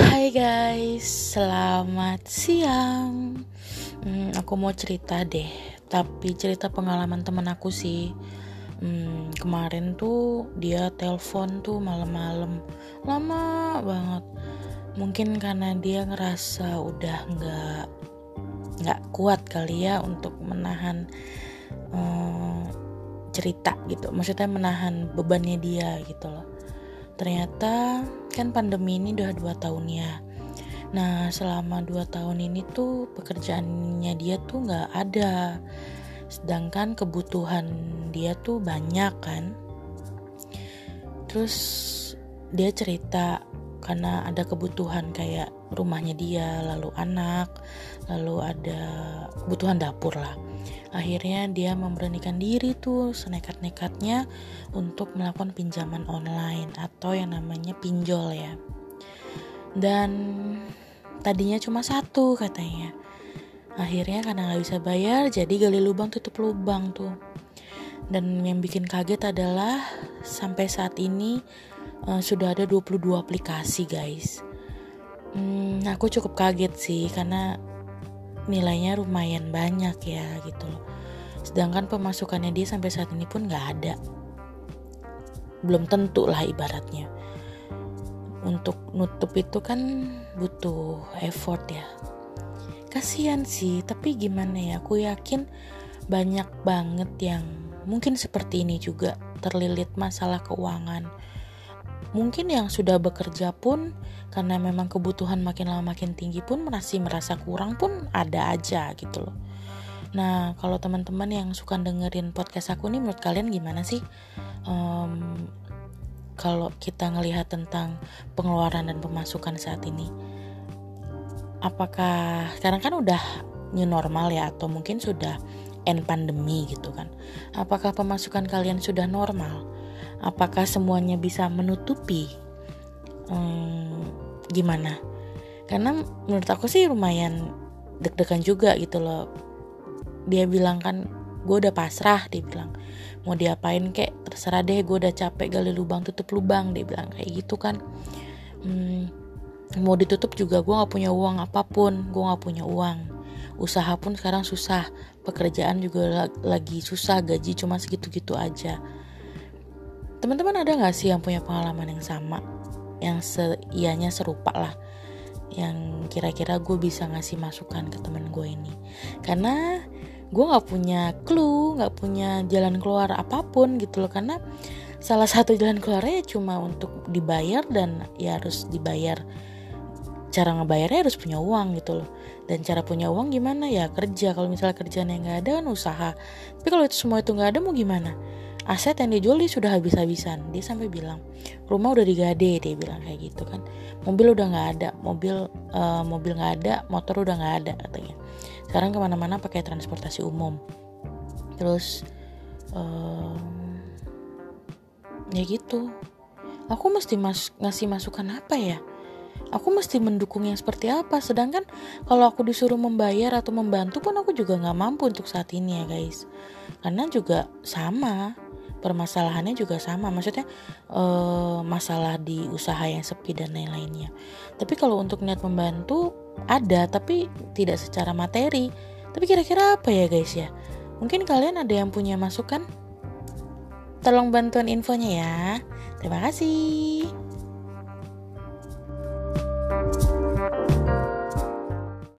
Hai guys, selamat siang. Hmm, aku mau cerita deh, tapi cerita pengalaman temen aku sih. Hmm, kemarin tuh dia telepon tuh malam-malam, lama banget. Mungkin karena dia ngerasa udah nggak nggak kuat kali ya untuk menahan hmm, cerita gitu. Maksudnya menahan bebannya dia gitu loh ternyata kan pandemi ini udah dua tahun ya. Nah selama dua tahun ini tuh pekerjaannya dia tuh nggak ada. Sedangkan kebutuhan dia tuh banyak kan. Terus dia cerita karena ada kebutuhan kayak rumahnya dia lalu anak lalu ada kebutuhan dapur lah Akhirnya dia memberanikan diri tuh senekat-nekatnya untuk melakukan pinjaman online atau yang namanya pinjol ya. Dan tadinya cuma satu katanya. Akhirnya karena nggak bisa bayar jadi gali lubang tutup lubang tuh. Dan yang bikin kaget adalah sampai saat ini uh, sudah ada 22 aplikasi guys. Hmm, aku cukup kaget sih karena nilainya lumayan banyak ya gitu loh. Sedangkan pemasukannya dia sampai saat ini pun nggak ada. Belum tentu lah ibaratnya. Untuk nutup itu kan butuh effort ya. Kasihan sih tapi gimana ya aku yakin banyak banget yang mungkin seperti ini juga terlilit masalah keuangan mungkin yang sudah bekerja pun karena memang kebutuhan makin lama makin tinggi pun masih merasa kurang pun ada aja gitu loh. Nah kalau teman-teman yang suka dengerin podcast aku nih menurut kalian gimana sih? Um, kalau kita ngelihat tentang pengeluaran dan pemasukan saat ini, apakah sekarang kan udah new normal ya atau mungkin sudah end pandemi gitu kan? Apakah pemasukan kalian sudah normal? Apakah semuanya bisa menutupi? Hmm, gimana? Karena menurut aku sih lumayan deg-degan juga gitu loh. Dia bilang kan gue udah pasrah dia bilang. Mau diapain kek? Terserah deh gue udah capek gali lubang tutup lubang dia bilang kayak gitu kan. Hmm, mau ditutup juga gue gak punya uang apa pun gue gak punya uang. Usaha pun sekarang susah pekerjaan juga lagi susah gaji cuma segitu-gitu aja teman-teman ada nggak sih yang punya pengalaman yang sama? Yang se ianya serupa lah. Yang kira-kira gue bisa ngasih masukan ke temen gue ini. Karena gue nggak punya clue nggak punya jalan keluar apa pun gitu loh. Karena salah satu jalan keluarnya cuma untuk dibayar dan ya harus dibayar. Cara ngebayarnya harus punya uang gitu loh. Dan cara punya uang gimana? Ya kerja. Kalau misalnya kerjaan yang nggak ada kan usaha. Tapi kalau itu semua itu nggak ada mau gimana aset yang dijual dia sudah habis-habisan. Dia sampai bilang rumah udah digade dia bilang kayak gitu kan. Mobil udah nggak ada mobil uh, mobil nggak ada motor udah nggak ada katanya. Sekarang ke mana-mana pakai transportasi umum. Terus uh, ya gitu. Aku mesti mas ngasih masukan apa ya? Aku mesti mendukung yang seperti apa? Sedangkan kalau aku disuruh membayar atau membantu pun aku juga nggak mampu untuk saat ini ya guys. Karena juga sama permasalahannya juga sama. Maksudnya uh, masalah di usaha yang sepi dan lain-lainnya. Tapi kalau untuk niat membantu ada tapi tidak secara materi. Tapi kira-kira apa ya guys ya? Mungkin kalian ada yang punya masukan? Tolong bantuan infonya ya. Terima kasih